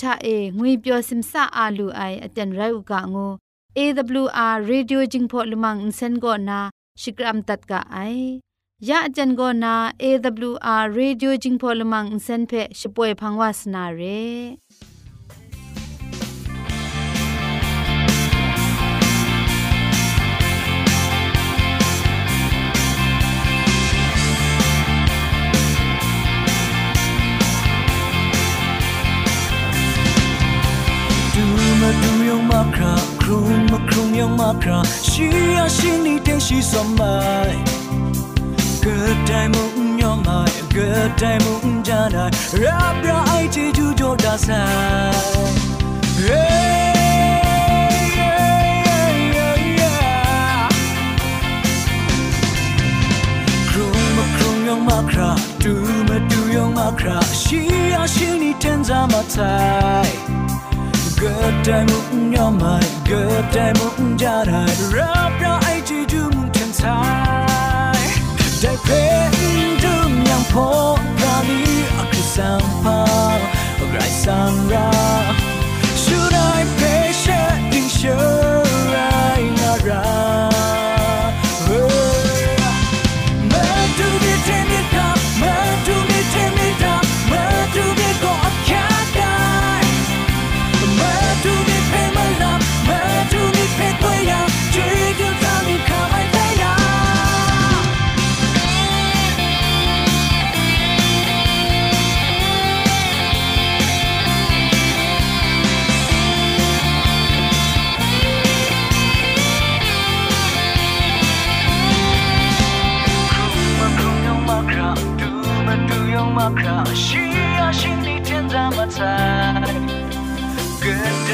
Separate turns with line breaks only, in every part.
ထအေငွေပျော်စင်ဆာအာလူအိုင်အတန်ရုတ်ကငို AWR Radio Jingpho Lumang Insen go na Shikram tat ka ai ya ajan go na AWR Radio Jingpho Lumang Insen phe shpoe phangwa sna re
คราครูมาครุงยังมาคราชีอาชินี่เต็งชีสมัยเกิดได้มุ่งยอมม่เกิดได้ มุ่งจะได้รับรักไอที่จูโจดาสายครูมาครุงยังมาคราดูมาดูยังมาคราชีอาชินี่เต็งจะมาไทย Good time mung ya mai good time mung ja dai rap ra ai ji du mung ten sai dai pe du yang po ga ni a kri sang pa a grai sang ra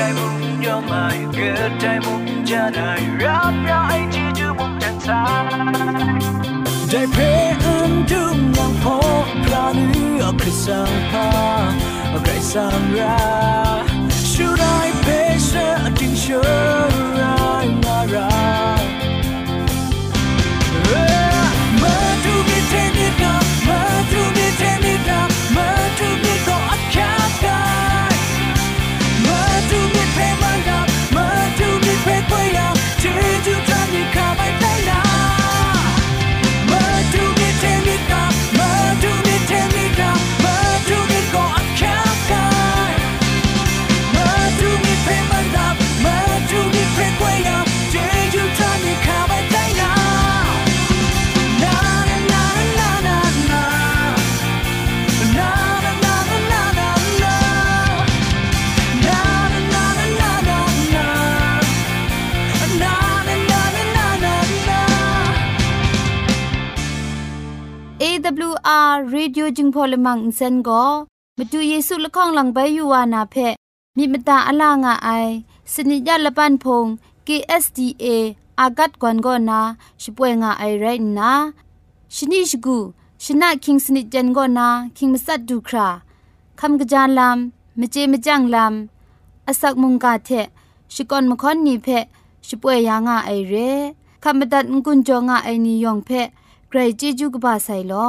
ใจมุ่งยอมมาเกิดใจมุ่งจะได้รับร้ายที่จะมุ่งทางซายได้เพอันดึงยังพบพลานื้อใครสร้างพาใครสร้างราชูได้เพเสอดิ้ง
เชื่อ เรดิโอจึงพอลมังอินเซนก็มาดูเยซูละข้องหลังใบยูวานาเพมีมตาอลางอไอสนิยาละปันพง KSDA อากัดกวนก็นาช่วยงาไอไรนะชนิชกูชนะคิงสนิจันก็นาคิงมัสัดดูคราคำกระจานลำมเจมจังลำอสักมุงกาเทชิกอนมคอนนีเพช่วยยางาไอเรคำบัดงกุนจงาไอนิยองเพใครจีจูกบาไซลอ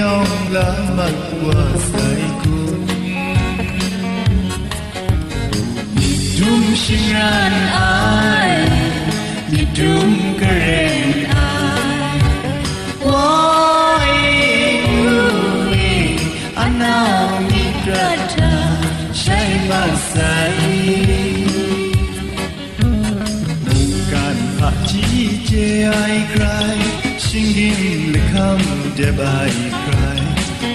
iyong lamang wasay kong
Idum singran ay Idum karen ay Woy uwi Anaw ni drata Shay masay Bukan pak cici ay kran cry Singing the come de bai cry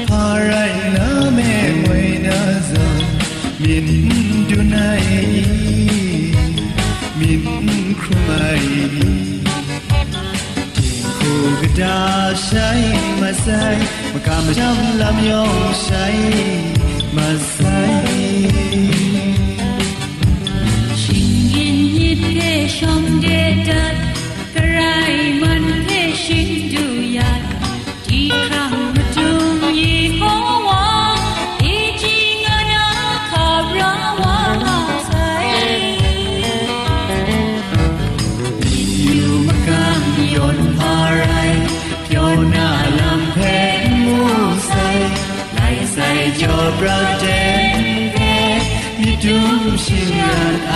Parai na me moi na zon Min dunai Min krumai Ku gada shai masai Makam jam lam yong shai masai
ชิงยินยิดเพชมเดดัดกระ
ประเดนเพมีดุมชิงานไอ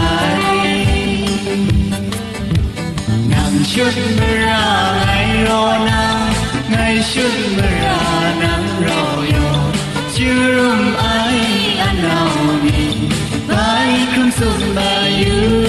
นังชุดมราไงรอนางไงชุดมรานังรอยอจูรุมไออันเอามีไปครุมสุดมาอยู่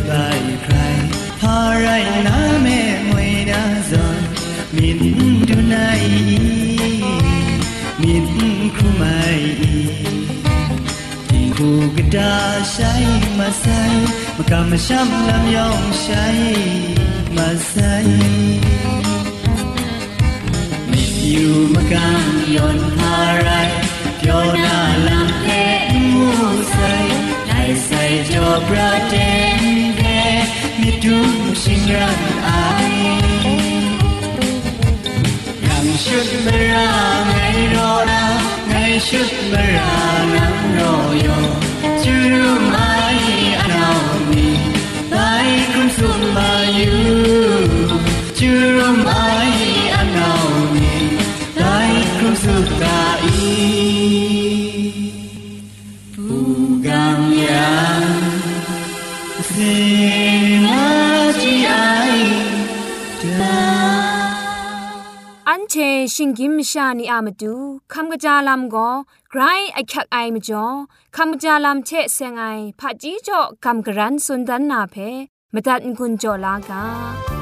everybody cry Parai name moeda zon Min dunai Min kumai Ku gada shai masai Maka masham lam yong shai masai Miss you makam yon parai Pyo na lam eh ลใส่จอประเดนเพมีดุมชิงรันไอยังชุดเบราไงรอนาไอันเช
ชิงกิมชานีอามาดูคำกะจาลำก็ไกรไอคักไอมาจ่อคำกะจาลำเชเซงไอผาจีจ่อคำกระรันสุนดันนาเพมตัดกุญจ่อลากา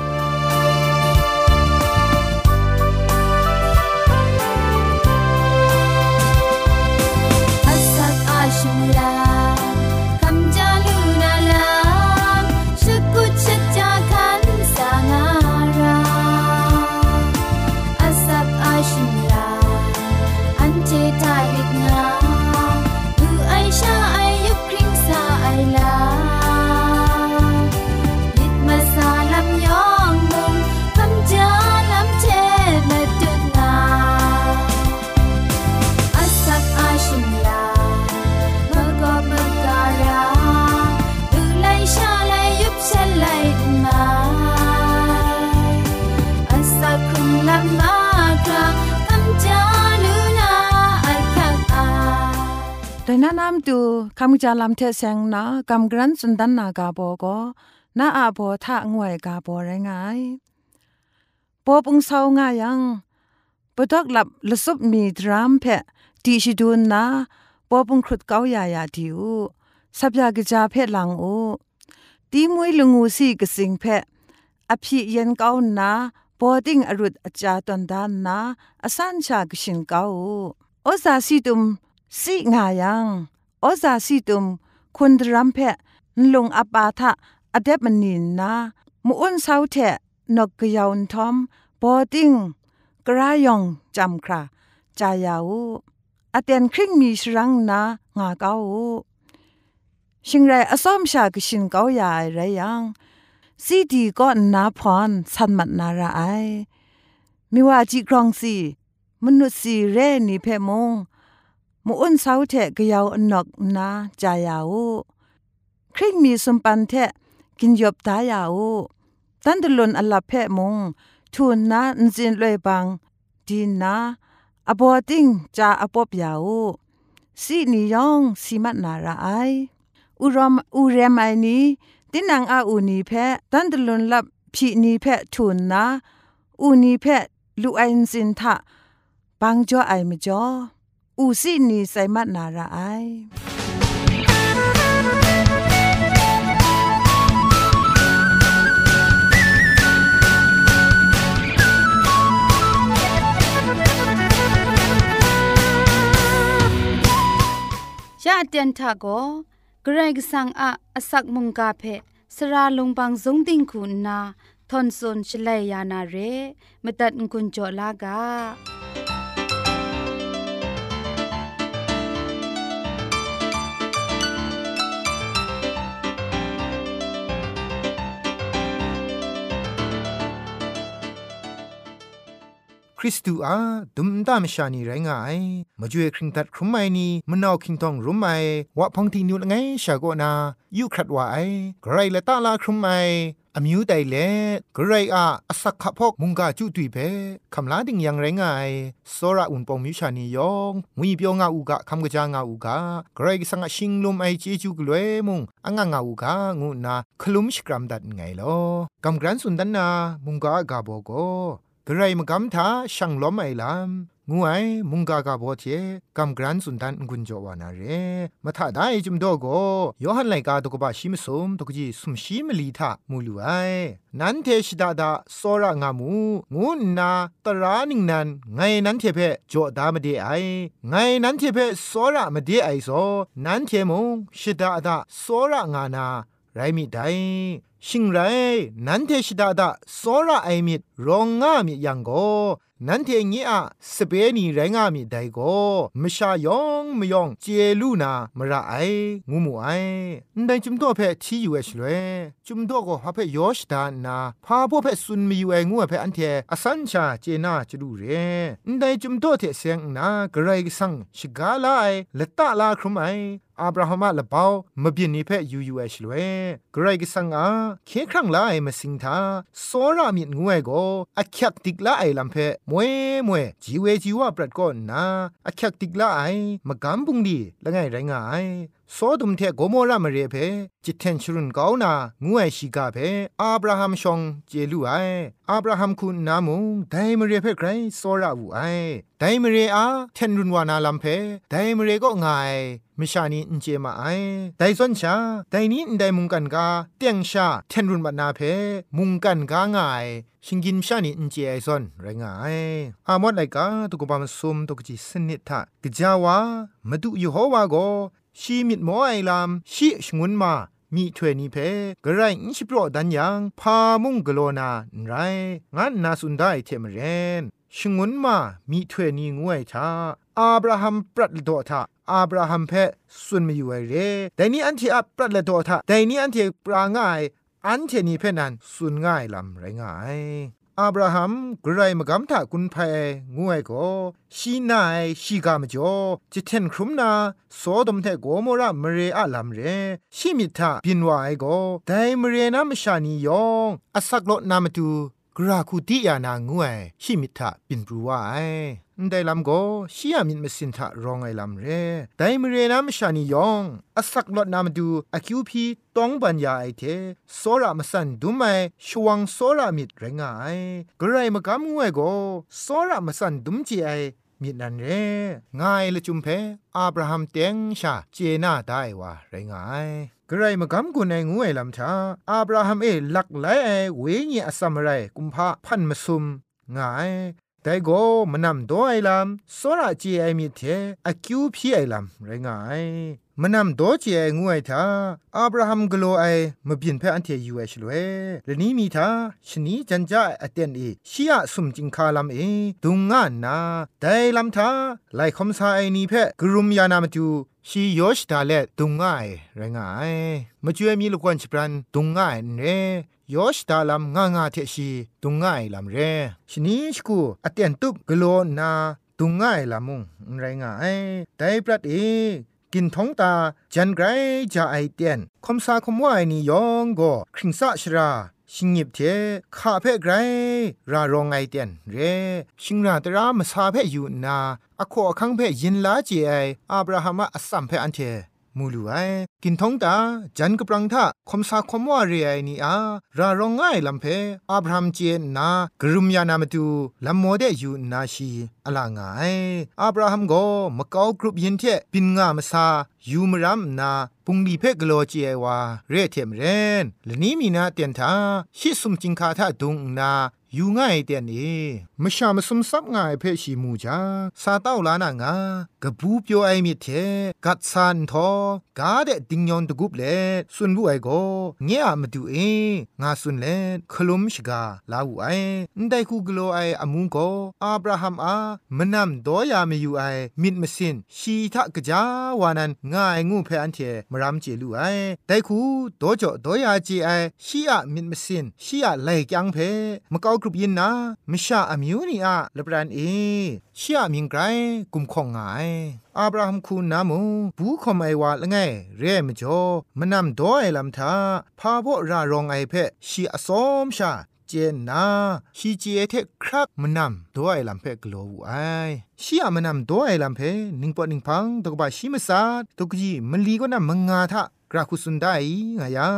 า
นำตูคำจาลำเทเซงนะกำกรันสุนดันนากาโบก็น้าอาโบทะงวยกาโบไรงายปอปุงเศร้างายังปดอกหลับลสุบมีดรามเพะตีชิดูนนะปอปุงครุดเกายายาดิวสับยากจาเพะหลังอูตีมวยลงูสีกสิงเพะอภิเย็นเกานาปอติงอรุดอาจาตันดานนาอสันชากชิงเกาโอซาสีตุมสิงายัง อซาสิตุมคุณดรัมเพะนลงอปาทะอเดบมนินนามุอุนเซาเทะนกกยาวนทอมบอติงกรายองจำคราจายาวอเตียนครึ่งมีชรังนางาเกาชิงไรอซ้อมชากชินเกาใหญ่ไรยังซีดีก็นาพรสันมัดนาราไอมิว่าจีกรองสีมนุษย์สีเรนี่เพมง มูอ้นเสาเทะกยาวอนกนาจายาวคริกมีสมปันเทะกินยบตายาวตันตลุนอลาเพมงทูนนานจินลวยบังดีนาอบอติงจาอปอบยาวสีนิยองสีมัดนาราไออุรมอุเรมไอนี้ตินังอาอูนีเพตันตลุนลับพีนีเพทูนนาอูนีเพลูไอน์สินทะปังจ่อไอมจ่อ อูสีนีไซมัดนาราไอ
ยะเตียนทาโกเกรกสังอะอสักมุงกาเพสระลงบางสงติงคุณนาทอนซนชลัยยานาเรมตัดกุญจลากา
คริสตูอาดุมตามชานีไรงายมาจ่วยคริงตัดครุมไมนีมนาวคิงทองรุมไมวะพังทีนิวไงชาโกนายูครัดว่าไอไกรละตาลาครุมไมอมิวไดเลกรไรอาอสักขะพอกมุงกาจุตุยเพคำลาดิงยังไรงายโซระอุนปองมิชานียองงุยเปียวงาอูกะคำกะจางาอูกะกรไรสังชิงลุมไอเจจูกลวยมุงอังงาอู กะงูนาครมดัดไงลอกำกรันสุนดันนามุงกากาโบโกกระไรมกำทาช่างล้มไอลามงูไอมุงกากาโบเทกำกรันสุนดันกุญจวานาเรมาถ้าได้จุมดโกยอหันไลกาตกบะชิมสมตกจีสุมชิมลีทามูลูไอนันเทชิดาดาโซระงามูงูนาตรานิงนันไงนันเทเพจอดามเดไอไงนันเทเพโซระมเดไอโซนันเทมงชิดาดาโซระงานาไรมิได ชิงไรนันเทชิดาดาโซระไอมิดรองงามิยังโกนันเทงี้อะสเปนีไรงามิไดโกมชายองมยองเจลูนามระไองูมูไอนั่นจุมโตเพทีอยู่เอชเลยจุมโตก็ฮะเพยอชดานาพาพวกเพซุนมีอยู่ไองูเพอันเทอสัญชาเจนาจดูเรนั่นจุมโตเทเสียงนากระไรสังชิกาลาไอละตะลาครุมไอ อับราฮัมละเปามบินนิเพยูยูเอชลเวกรกสังอาเคครั้งลายมาสิงทาโซรามิดงวยโกอักยักติกละไอลัมเพมวยมวยจีเวจีวาปรัดก่อนนาอักยักติกละไอมากำบุงดีละไงไรงาย โซดุมเทโกโมรามเรเพจิตเทนชรุนกาวนางูไอชิกาเพอับราฮัมชองเจลูไออับราฮัมคุณนามุงไดมเรเพไกรโซราอูไอไดมเรอาเทนรุนวานาลัมเพไดมเรก็งายมิชานีอินเจมาไอไดซอนชาไดนี้อินไดมุงกันกาเตียงชาเทนรุนบานาเพมุงกันกางาย ชิงกินชานีอินเจไอซอนไรงายอามอดไลกาตุกบามซุมตุกจิสนิทะกจาวามาดูยูโฮวาโก ชีมิดหมอไอลามชีชงุนมามีถวยนี้เพกระไรอิชิโปรดันยังพามุงกโลนาไรงั้นนาสุนได้เทมเรนชงุนมามีถวยนี้งวยชาอาบราฮัมปรัดโดทาอาบราฮัมเพสุนมีอยู่เรแต่นี้อันที่อัปรัดโดทาแต่นี้อันที่ปราง่าย อันเทนี้เพนันสุนง่ายลำไรง่าย อับราฮัมกรายมกำถากุนเพงวยก็ชีนายชีกามจ่อจิเทนครุมนาโซดมเทโกโมระมเรอะลัมเรชิมิทาปินวายก็ไดมเรนามชานียองอสักโลนามตู กราคูติยานางวยชิมิทาบินปรูวายได้ลำโกชียมินมสินทะรองไอลำเรไดมเรนามชานียองอสักลดนามดูอคิวพีต้องบัญญาไอเทโซรามสันดูไมชวงโซรามิดไรงายกระไรมกำงวยโกโซรามสันดุมจีไอมินันเรง่ายละจุมเพอับราฮัมเตงชาเจน่าได้ว่าไรงาย กระไรมากำกุนไองวยลำชาอับราฮัมเอหลักไลไอเวญีอสัมไรกุมภาพันมสุมงาย แต่ก็มันนำตัวไอ้ลำสระจีไอมีเทอคิวพี่ไอ้ลำไรงายมันนำตัวจีไองวยท่าอับราฮัมกโลไอมาเปลี่ยนเพื่ออันเทยูเอชลเวและนี้มีท่าชนีจันจ้าอเตนเอชียสุมจิงคาลำเอดุงงานนาแต่ลำท่าไลคอมซาไอนีเพ่กรุมยานามจูชียอชดาเลดุงง่ายไรงายมาช่วยมีลูกวนชปรันดุงง่ายเร่ ยอชดาลำง่างาเทชีดุงง่ายลำเรชนีชกูอเตนตุบกโลนาดุงง่ายลำมุงไรงายแต่ปรัดเอกินท้องตาจันไกรจะไอเตียนคมซาคมว่าไอนี่ยองก็คริงซาชราชิงยิบเทข้าเพ่ไกรรารองไอเตียนเรชิงราตรามาซาเพ่อยู่นาอโคอคังเพ่ยินลาเจไออับราฮัมอัสสัมเพ่อันเท มูลูไอกินท้องตาจันกปรังทะคมสาคมว่าเรียนี่อารารองง่ายลำเพอับรามเจนนากรุมยานามตูลำโมเดอยู่นาชีอลางายอับราฮัมโกมะกากรุปยินเทปินงามซายูมรัมนาปุงดีเพกโลเจวาเรเทมเรนและนี้มีนาเตียนทาชิสุมจิงคาทาดุงนา อยู่ง่ายเตียนนี่มชามสมซับง่ายเพชีมูจาซาเต้าลานางากะบูเปียวไอมิเทกัดซานทอกาเดติงยอนตะกุบเลสุนบุไอโกเงียมาดูเองาสุนเลคลุมชกาลาอูไออันไดคูกโลไออามุงโกอาบราฮัมอามนัมดอยาเมยูไอมิดมสินชีทะกะจาวานันง่ายงูเพอันเทมรามเจลูไอไดคูดอจอดอยาจีไอชีอะมิดมสินชีอะไลกยังเพมะกอกรุบยินนามิชาอมิวนีอาละปรานเอชามิงไกรกุมข้องไงอาบราฮัมคูนามูบูคอมไอวาละไงเร่มจอมนำด้อยลำทาพาโบรารองไอเพชีอสอมชาเจนนาฮีจีเอเทครับมนำด้อยลำเพกโลวไอชีอามนำด้อยลำเพหนึ่งปอหนึ่งพังตกบาชิมซาตกยีมันลีก็นำมังงาทะกราคุสุนได้ไงยา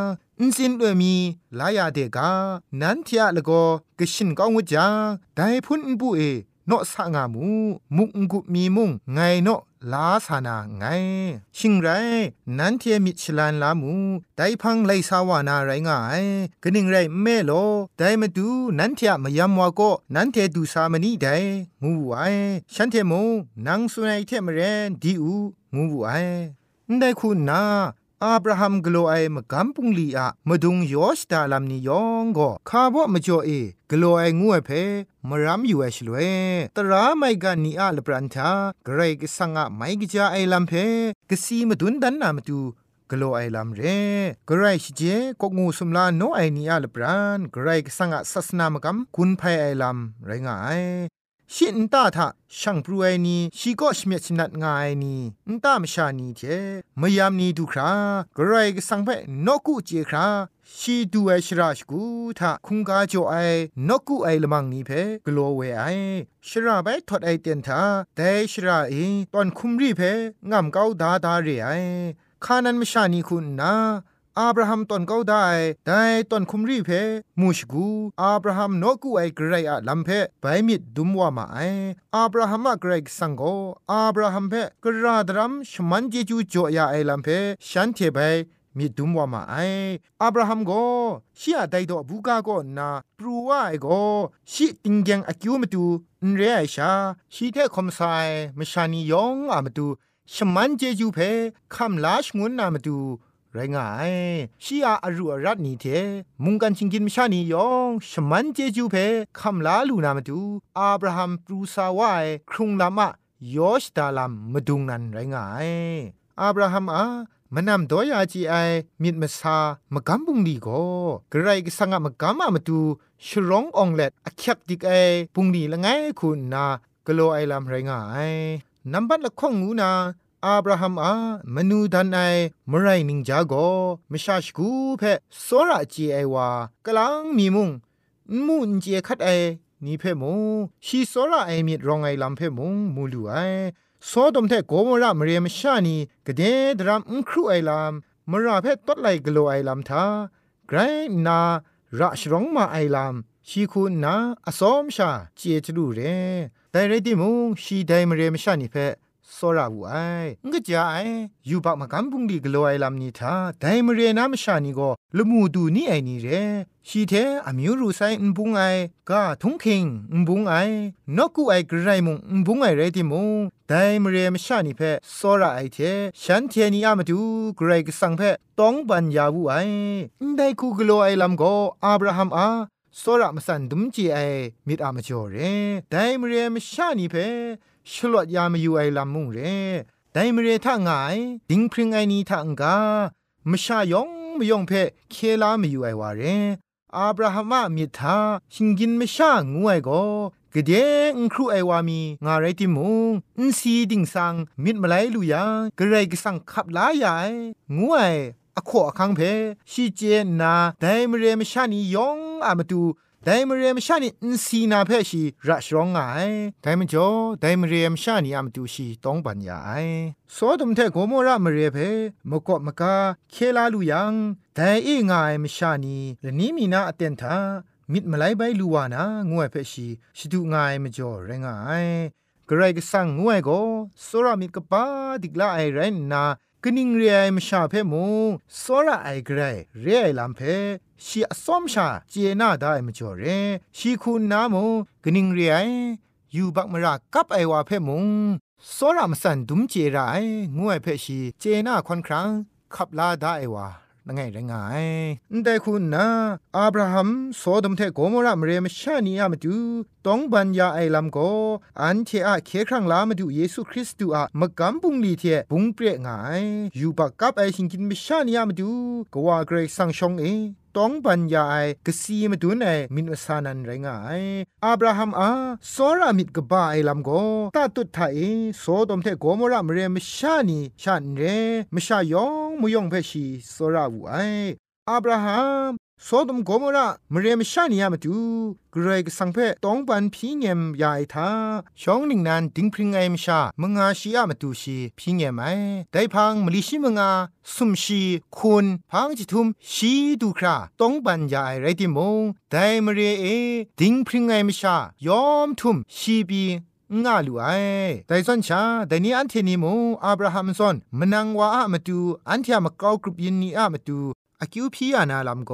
อินสินด้วยมีลายาเดกา นันเทียละก็กชินกองวจาได้พุ่นบุเอเนาะสะงามู มุงกุมีมุงไงเนาะลาสานาไง ชิงไร นันเทียมิชลันลามู ไดพังไลสาวานาไรงายกนิ่งไรแม่โลไดมาดูนันเทียมายามวาก็นันเทดูสามนีไดงูไอฉันเทมงนังสุนัยเทมเรนดีอูงูไอได้คุณนา อับราฮัมกลัวไอมกำปุงลีอะมาดุงยอสตาลามนียองก็คาบ่มาจ่อเอกลัวไองูเพมรำอยู่เอชลเวตราไม่กันนีอะลปรันทาเกรกสังอะไม่กจาไอลำเพกสีมาดุนดันนามาดูกลัวไอลำเรกไรชเจก็งูสมลาโนไอนีอะลปรานกไรกสังอะศาสนามกำคุณภัยไอลำไรงาย ชินตาทะช่างปรวยนีชีก็ชเมชนัดงายนีนตามชานีเทมยามนีดูครากรายสังเพนกุเจคราชีดูไอชราชกูทะคุงกาโจไอนกุไอละมังนีเพกลัวเวไอชราไปทอดไอเตียนทาแต่ชราเอตอนคุมรีเพงามเกาดาดาเรไอคานันมชานีคุณนา อับราฮัมตอนเขาได้ได้ตอนคุมรีเพมูชกูอับราฮัมนกูไอเกรอะลัมเพไปมิดดุมว่ามาไออับราฮัมอะเกรกสังโกอับราฮัมเพกระดรัมชมันเจจูจ่อยาไอลัมเพฉันเทไปมีดุมว่ามาไออับราฮัมโกชียไดดอบูกาโกนาปรูว่าไอโกชีติงเกงอคิวมาดูนเรไอชาชีเทคอมไซมชานียองอามาดูชมันเจจูเพคำลาชงวนนามาดู ไรงายชีอาอรุอรัตนีเทมุงกันชิงกินมชานียองชมันเจจูเพคำลาลูนามาดูอับราฮัมปรูซาวายครุงลามะยอชตาลัมมาดุงนันไรงายอับราฮัมอามนำดอยาจีไอมิดมาซามากำบุงดีโกกระไรก็สังมากำมามาดูชร้ององเล็ดอคักดิกไอปุงดีละไงคุณนากโลไอลำไรงายนับบัดละข้องงูนา อับราฮัมอามนูดันไอมไรนิงจาโกมชาชกูเพโซระจีไอวากลังมีมุงมุนเจคัดไอนี่เพมูชีโซระไอมีรองไอลำเพมุงมูลูไอโซดมเทโกมระมเรียมชานีกะเดดรัมอุครูไอลำมราเพตดไลกโลไอลำทาไกรนาระชรองมาไอลำชีคุณนาอสอมชาเจจดูเรแต่เรดิมุงชีไดมเรียมชานีเพ စောရဝူအိုင်ငကြအိုင်ယူပါမကန်ပုန်ဒီဂလိုအိုင်လမ်နီသာဒိုင်မရေနာမရှာနီကိုလမှုသူနိအိုင်နီရဲရှီတဲ့အမျိုးရူဆိုင်အန်ပုန်အိုင်ကထုံခင်အန်ပုန်အိုင်နော့ကူအိုင်ဂရိုင်မုန်အန်ပုန်အိုင်ရဲတိမုန်ဒိုင်မရေမရှာနီဖက်စောရအိုင်တဲ့ရှန်တီနီအမတူဂရိုင်ကဆန်ဖက်တောင်းပန်ယာဝူအိုင်ဒိုင်ကူဂလိုအိုင်လမ်ကိုအာဗြဟမ်အာစောရမစန်ဒုံချီအိုင်မိတအမကျော်ရဲဒိုင်မရေမရှာနီဖက် ชลวดยามอยู่ไอลำมุงเรไดมเรท่างาย ดิงพริงไอนีท่างกามชายองมยองเพเคลามอยู่ไอวาเรอาบราฮัมมิทาชิงกินมชางวยก็กเดงครูไอวามีงาไรติมุงอินซีดิงสังมิดมาไลลุยากระไรกสังขับลายายงวยอขอคังเพชีเจนาไดมเรมชานียองอามตู ไดมเรียมชานีอินซีนาเพชีรัชรองไงไดมจ่อไดมเรียมชานีอามาตูชีต้องปัญญาไอสอดมเทโกโมระมเรียเพมกะมกาเคลาลูยังไดเองายมชานีและนี้มีนาอเตนทามิดมาไลใบลูวานางวยเพชีชิดูงายมจ่อเรงายกระไรก็สั่งงวยก็สรามิดกะปาดิกลาไอไรนา กนิงเรียมชาเพมูสระไอเกรเรียลำเพชีอสอมชาเจน่าได้มจ่อเรชีคุณนามูกนิงเรียอยู่บักมรากับไอวาเพมุงสระมสันดุมเจรางวยเพชีเจน่าคอนครั้งขับลาได้ไอวา นังไงไงแต่คุณนะอับราฮัมโซดมเทโกมรามเรมชานีอามาดูต้องบัญญาไอลำโกอันเทอะเคครั้งลามาดูเยซูคริสต์อะมกำปุงลีเทบุงเปรยงไงอยู่ปากกับไอชิงกินมชานีอามาดูกว่าเกรสังชงเอ ต้องปัญญาไอกสีมาดูในมินอสานันไรงายอับราฮัมอาสอรามิดกบ้าไอลำโกตาตุดไทยโซดมเทโกมรามเรมชานีชันเรมชายองมุยองเพชีสอราวูไออับราฮัม โซดมโกมระมเรมชานียามาดูกรกสังเพต้องปันพีเงมยายทาช่องหนึ่งนั้นดิงพริงไอมชามงาชียามาดูชีพีเงมไอได้พังมลิชิมงาสุมชีคุณพังจิทุมชีดูคราต้องปันยายไรติมงได้มเรเอดิงพริงไอมชายอมทุมชีบีงาลู่ไอแต่ส่วนชาแต่นี้อันเทนิโมอับราฮัมซอนมนังวาอะมาดูอันที่มากรากรุบยินนีอะมาดู อคิวพีอานาลัมโก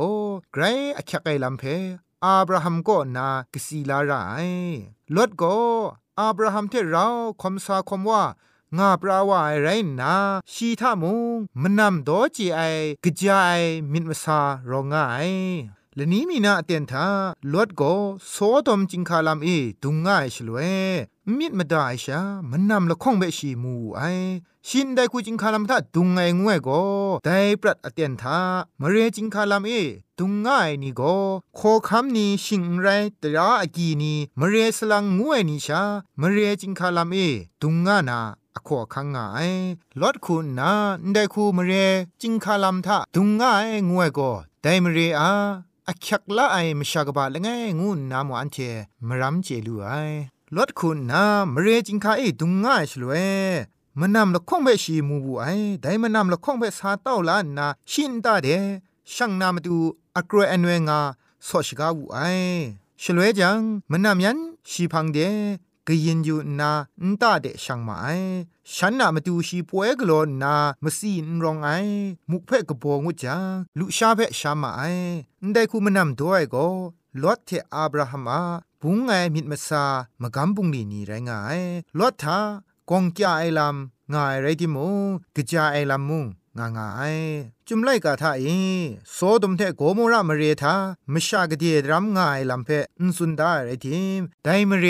ไกรอคักไกลัมเพอับราฮัมก็นากสีลาไรลดก็อับราฮัมเทเราคมสาคมว่างาปราวาไไรนาชีทามุงมนำโดจีไอกจายมินมสารองไง ละนี้มีนาเตียนทาลวดโกโซดมจิงคาลามเอดุงง่ายฉลวยมิดมาได้ชามันนำละข้องเบชีมูไอชินได้กูจิงคาลามทาดุงไงงวยโกได้ปรัดอเตียนทามเรจิงคาลามเอดุงง่ายนี่โกโคคำนี้ชิงไรตราอากีนี้มเรสลังงวยนี่ชามเรจิงคาลามเอดุงง่านาอขอคังงายลดคุณนะได้คูมเรจิงคาลามทาดุงง่ายงวยโกได้มเรอา อคักละไอมชากบาละไงงูนามวันเทมรัมเจลูไอลดคุณนามเรจิงคาเอดุงง่ายชลเวมันนำละข้องเบชีมูบูไอได้มันนำละข้องเบสาเต้าลานนาชินตาเดช่างนามดูอักรอันเวงาสอชกาวูไอชลเวจังมันนำยันชีพังเด กยินอยู่นาอันตาเดช่างมาไอฉันน่ะมาดูชีป่วยกลอนนามาซีนรองไอมุกเพ่กบองวจังลุชาเพ่ชามาไอได้คูมานำด้วยก็ลอตเทอับราฮัมอาบุงไงมิดมาซามากำบุงลีนี่ไรงายลอตทากองกยาไอลำงายไรติมงกะจาไอลำมุงงางาย จุมไลกาทาเอโซดมเทโกโมรามเรทามชากะเดียดรัมงายลัมเพอุนสุนดาไรทิมไดมเร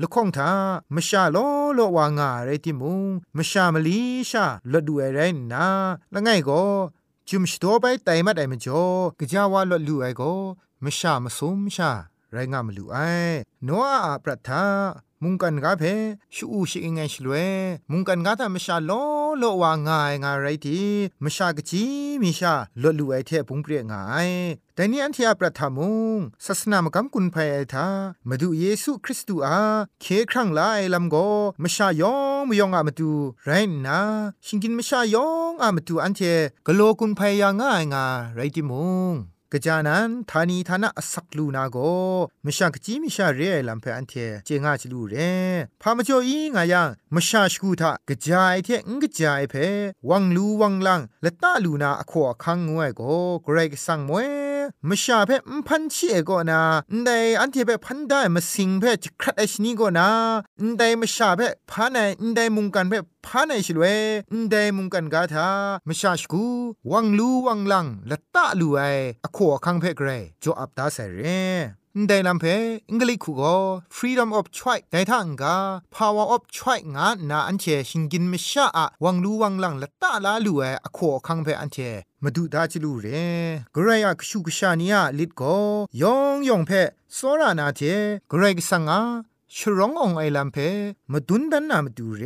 ละข้องทามชาโลโลวางาไรทิมุงมชามลีชาละดูไอไรนาละไงก็จุมชโตไปไตมัดไอมจ่อกะจาวาละลูไอโกมชามสุมชา ไรงามลูไอโนอาปรัทามุงกันกาเพชูอูชิงไงชลเวมุงกันกาทามชาโลโลวางายงาไรทีมชากจีมิชาลดลูไอเทพุงเปรียงายแต่นี้อันที่อาประทามุงศาสนามกำกุนภัยไอทามาดูเยซูคริสต์อาเคครั้งลาไอลำโกมชายองมยองอามาดูไรนะชิงกินมชายองอามาดูอันเทกโลกุนภัยยางง่ายงาไรติมุง กะจานันทานีทานะอสักลูนาโกมชากจีมิชาเรไอลัมเพอันเทเจงาจลูเรพามจ่ออีงายังมชาชกูทากะจายเทงกะจายเพวังลูวังลังละตะลูนาอขอคังงวยโกเกรกสังมวย มชาเพมพันชีเอโกนาไดอันเทเปพันได้มาสิงเพจครัดไอชนีโกนาไดมชาเพพาไนไดมุงกันเพพาไนชลเวไดมุงกันกาทามชาชกูวังลูวังลังละตะลูไออขอคังเพเกรจออับตาเสเร ได้ลำเพอังกฤษคูก็ freedom of choice ได้ทางกา power of choice งานาอันเชชิงกินไม่ชาอะวังลูวังลังละตาลาลูเออขอคังเพอันเชมาดูดาจิลูเรกรายกชูกชานียลิดก็ยองยองเพสรานาเทกรายกสังอาชร้ององไอลำเพมาดุนดันนามาดูเร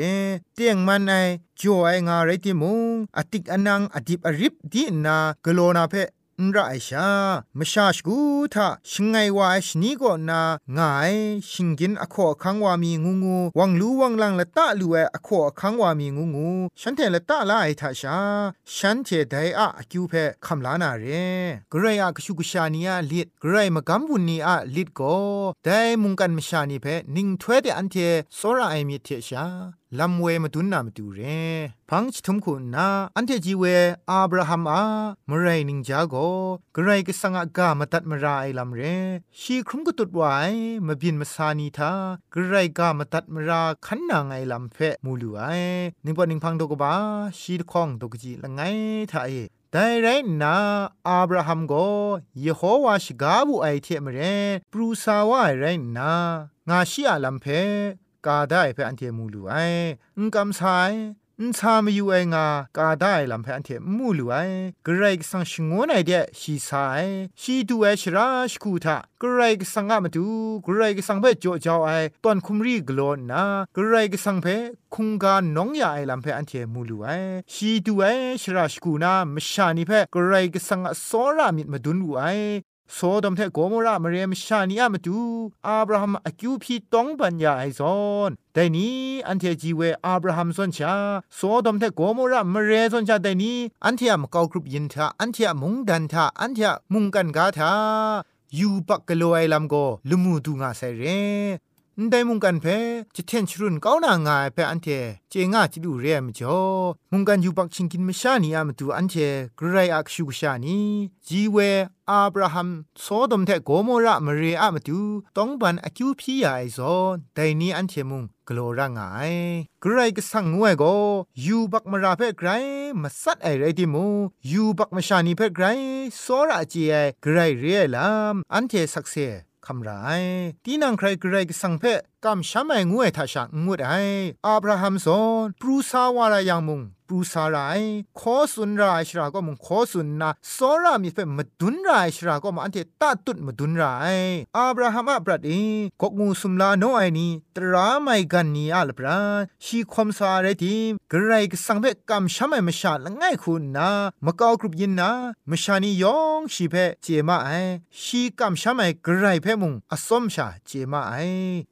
เตียงมันไอจ่อไองาไรติมุงอติกอนังอดิบอริบดีนากโลนาเพ นรไอชามชาชกูทาชิงไงวาชนีก็นางายชิงกินอขอคังวามีงูงูวังลูวังลังละตะลูเออขอคังวามีงูงูฉันเทละตะลาไอทาชาฉันเทไดอะคิวเพคำลานาเรกรายอะกชุกชานียลิดกรายมกำบุนีอะลิดก็ได้มุงกันมชานีเพนิงถ้วยเดอันเทโซราไอมีเทชาลำเวมาดุนนามาดูเรพังชิทุมคุณนาอันเทจีเวอับราฮัมอามไรนิงจาโกกไรกสังอากามาตัดมาราไอลำเรชีครุมก็ตุดไวมาบินมาสานีทากรไรกามาตัดมาราขันนางไอลำเพมูลูไอนิบอนิงพังดกบาชีดคองดกจีละไงทาเอแต่ไรนาอับราฮัมก็ยโฮวาชกาบุไอเทมเรปรูซาวาไรนางาชิอาลัมเพ กาได้เพื่ออันเทมูลูไออุกำสายอุชามอยู่ไองากาได้ลำเพออันเทมูลูไอกรกสังชงวนไอเดชีสายชีดูเอชราชคูทากรกสังอามาดูกรกสังเพจโจจาวไอตอนคุมรีกลอนนากรกสังเพคุงกาน้องยาไอลำเพออันเทมูลูไอชีดูเอชราชคูนามชานิเพกรกสังสอรามิดมาดุนอูไอ โซดมเทโกโมรามเรียมชานีอามาดูอับราฮัมอากิวพีต้องปัญญาไอซอนแต่นี้อันเทจีเวอับราฮัมสนชาโซดมเทโกโมรามเรียสนชาแต่นี้อันเทียมกอกรุปยินทาอันเทียมุงดันทาอันเทียมุงกันกาทายูปักกะโลไอลัมโกลุมูดูงาเซเร นได้มุงกันเพจะเทนชรุนก้าวนางายเพอันเทเจง่าจิดูเรียมจ่อมุงกันอยู่ปักชิงกินมชานีอามาดูอันเทกรายอักชูกชานีจีเวอับราฮัมโซดมเทโกโมระมเรอามาดูต้องบันอคิวพียาไอซอนแต่นี้อันเทมุงกลัวร่างไงไกรก็สั่งงวยก็ยูบักมาราเพ่ไกรมาสัดไอไรดิมูยูบักมาชานีเพ่ไกรโซระจีไอไกรเรียลามอันเทสักเซ คำไรตีนังใครกรกสังเพกำช้ำไองวยทาชักงวดไออับราฮัมสอนปรูซาวารายังมุงปรูซาไรขอสุนรายชราก็มุงขอสุนนาสอรามีเฟมดุนรายชราก็มาอันเทตาตุดมดุนรายอับราฮัมอับรัดเอกกงูสุมลาโนไอนีตราไม่กันนีอัลปราชีคมสาเรติกระไรก็สังเพกำช้ำไอมชาละง่ายคุณนามะกากรุบยินนามชานียองชีเพเจมาไอชีกำช้ำไอกระไรเพมุงอสมชาเจมาไอ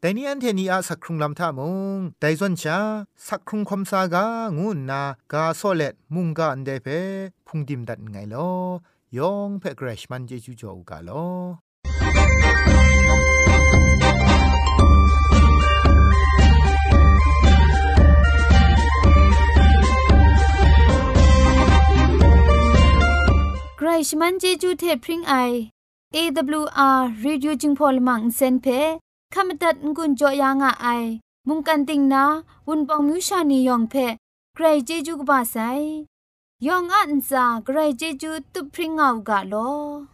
แต่นี่อันเทนีอาสักครุงลำท่ามุงแต่ส่วนชาสักครุงคมสากางูนากาโซเลตมุงกาอันเดเพพุงดิมดัดไงลอยองเพกรชมันเจจูโจกาลอ
ใครชมันเจจูเทพริงไอ AWR Reducing Polymer เซนเพ ขมตัดงุนจอยางอไอ มุงกันติงนาวุนปองมิวชานียองเพใครเจจูกบาไซยองอันซาใครเจจูตุพริงเอากาโล
อ